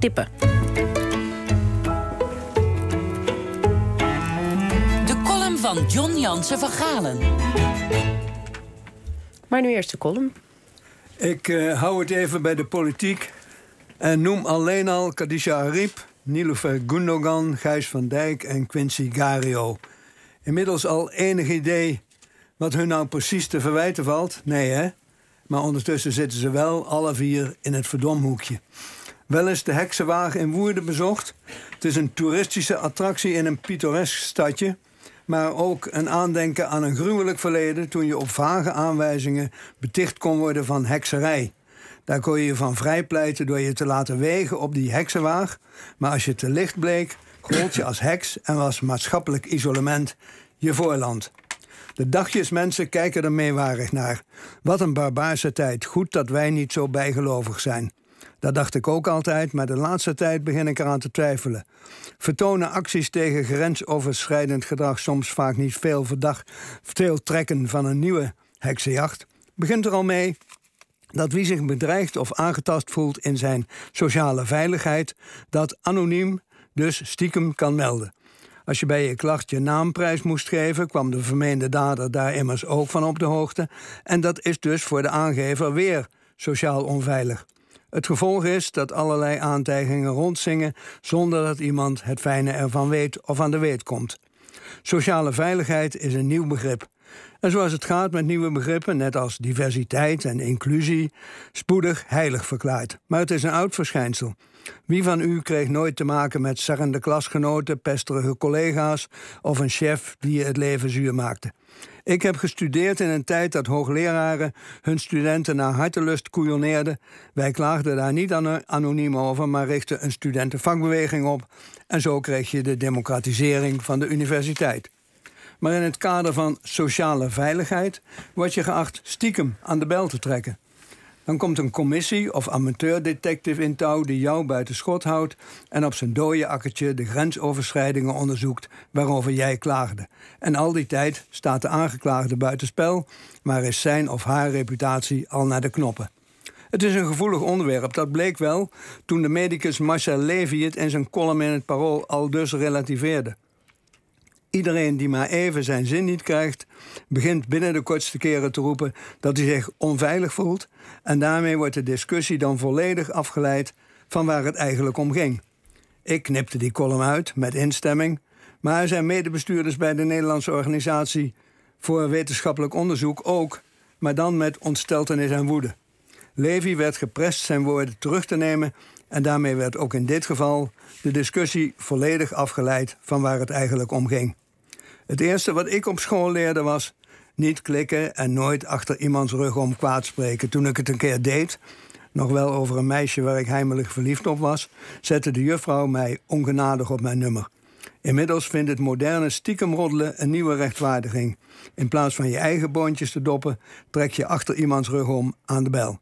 tippen. De column van John Jansen van Galen. Maar nu eerst de column. Ik uh, hou het even bij de politiek. En noem alleen al Kadisha Arip, Nilofer Gundogan, Gijs van Dijk en Quincy Gario. Inmiddels al enig idee wat hun nou precies te verwijten valt? Nee, hè? Maar ondertussen zitten ze wel alle vier in het verdomhoekje. Wel eens de heksenwagen in Woerden bezocht. Het is een toeristische attractie in een pittoresk stadje. Maar ook een aandenken aan een gruwelijk verleden toen je op vage aanwijzingen beticht kon worden van hekserij. Daar kon je je van vrijpleiten door je te laten wegen op die heksenwaag. Maar als je te licht bleek, gold je als heks en was maatschappelijk isolement je voorland. De dagjesmensen kijken er meewarig naar. Wat een barbaarse tijd. Goed dat wij niet zo bijgelovig zijn. Dat dacht ik ook altijd, maar de laatste tijd begin ik eraan te twijfelen. Vertonen acties tegen grensoverschrijdend gedrag soms vaak niet veel verdacht, veel trekken van een nieuwe heksenjacht? Begint er al mee dat wie zich bedreigd of aangetast voelt in zijn sociale veiligheid, dat anoniem, dus stiekem kan melden. Als je bij je klacht je naamprijs moest geven, kwam de vermeende dader daar immers ook van op de hoogte. En dat is dus voor de aangever weer sociaal onveilig. Het gevolg is dat allerlei aantijgingen rondzingen zonder dat iemand het fijne ervan weet of aan de weet komt. Sociale veiligheid is een nieuw begrip. En zoals het gaat met nieuwe begrippen, net als diversiteit en inclusie, spoedig heilig verklaard. Maar het is een oud verschijnsel. Wie van u kreeg nooit te maken met sarrende klasgenoten, pesterige collega's of een chef die je het leven zuur maakte? Ik heb gestudeerd in een tijd dat hoogleraren hun studenten naar hartelust koeioneerden. Wij klaagden daar niet anoniem over, maar richtten een studentenvakbeweging op. En zo kreeg je de democratisering van de universiteit. Maar in het kader van sociale veiligheid word je geacht stiekem aan de bel te trekken. Dan komt een commissie of amateurdetective in touw die jou buiten schot houdt en op zijn dode akkertje de grensoverschrijdingen onderzoekt waarover jij klaagde. En al die tijd staat de aangeklaagde buitenspel, maar is zijn of haar reputatie al naar de knoppen. Het is een gevoelig onderwerp, dat bleek wel toen de medicus Marcel Levy het in zijn column in het Parool al dus relativeerde. Iedereen die maar even zijn zin niet krijgt, begint binnen de kortste keren te roepen dat hij zich onveilig voelt. En daarmee wordt de discussie dan volledig afgeleid van waar het eigenlijk om ging. Ik knipte die column uit met instemming, maar zijn medebestuurders bij de Nederlandse Organisatie voor Wetenschappelijk Onderzoek ook, maar dan met ontsteltenis en woede. Levy werd geprest zijn woorden terug te nemen en daarmee werd ook in dit geval de discussie volledig afgeleid van waar het eigenlijk om ging. Het eerste wat ik op school leerde was niet klikken en nooit achter iemands rug om kwaad spreken. Toen ik het een keer deed, nog wel over een meisje waar ik heimelijk verliefd op was, zette de juffrouw mij ongenadig op mijn nummer. Inmiddels vindt het moderne stiekem een nieuwe rechtvaardiging. In plaats van je eigen boontjes te doppen, trek je achter iemands rug om aan de bel.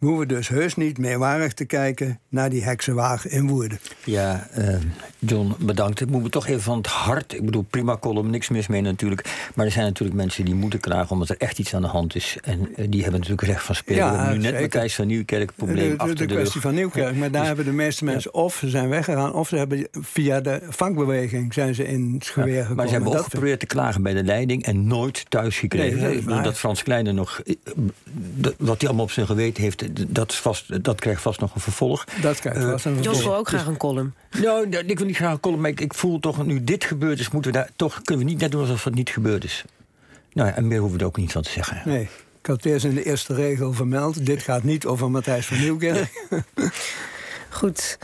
We hoeven dus heus niet meewarig te kijken naar die heksenwagen in Woerden. Ja, uh, John, bedankt. Ik moet me toch even van het hart. Ik bedoel, prima column, niks mis mee natuurlijk. Maar er zijn natuurlijk mensen die moeten klagen omdat er echt iets aan de hand is. En uh, die hebben natuurlijk recht van spelen. Ja, nu net Matthijs van Nieuwkerk probleem de, achter de, de kwestie van Nieuwkerk. Maar daar dus- hebben de meeste mensen of ze zijn weggegaan... of ze hebben via de vakbeweging zijn ze in het geweer gekomen. Maar ze hebben ook geprobeerd te klagen bij de leiding... en nooit thuis gekregen. Nee, dat, dat Frans Kleine nog... Eh, wat hij allemaal op zijn geweten heeft dat, vast, dat krijgt vast nog een vervolg. Dat krijgt vast een vervolg. Jos wil ook graag een column. Nou, ik wil niet graag een column, maar ik, ik, voel toch, nu dit gebeurd is, moeten we daar toch, kunnen we niet net doen alsof het niet gebeurd is. Nou ja, en meer hoeven we er ook niet van te zeggen. Nee, ik had het eerst in de eerste regel vermeld. Dit gaat niet over Matthijs van Nieuwkerk. Goed.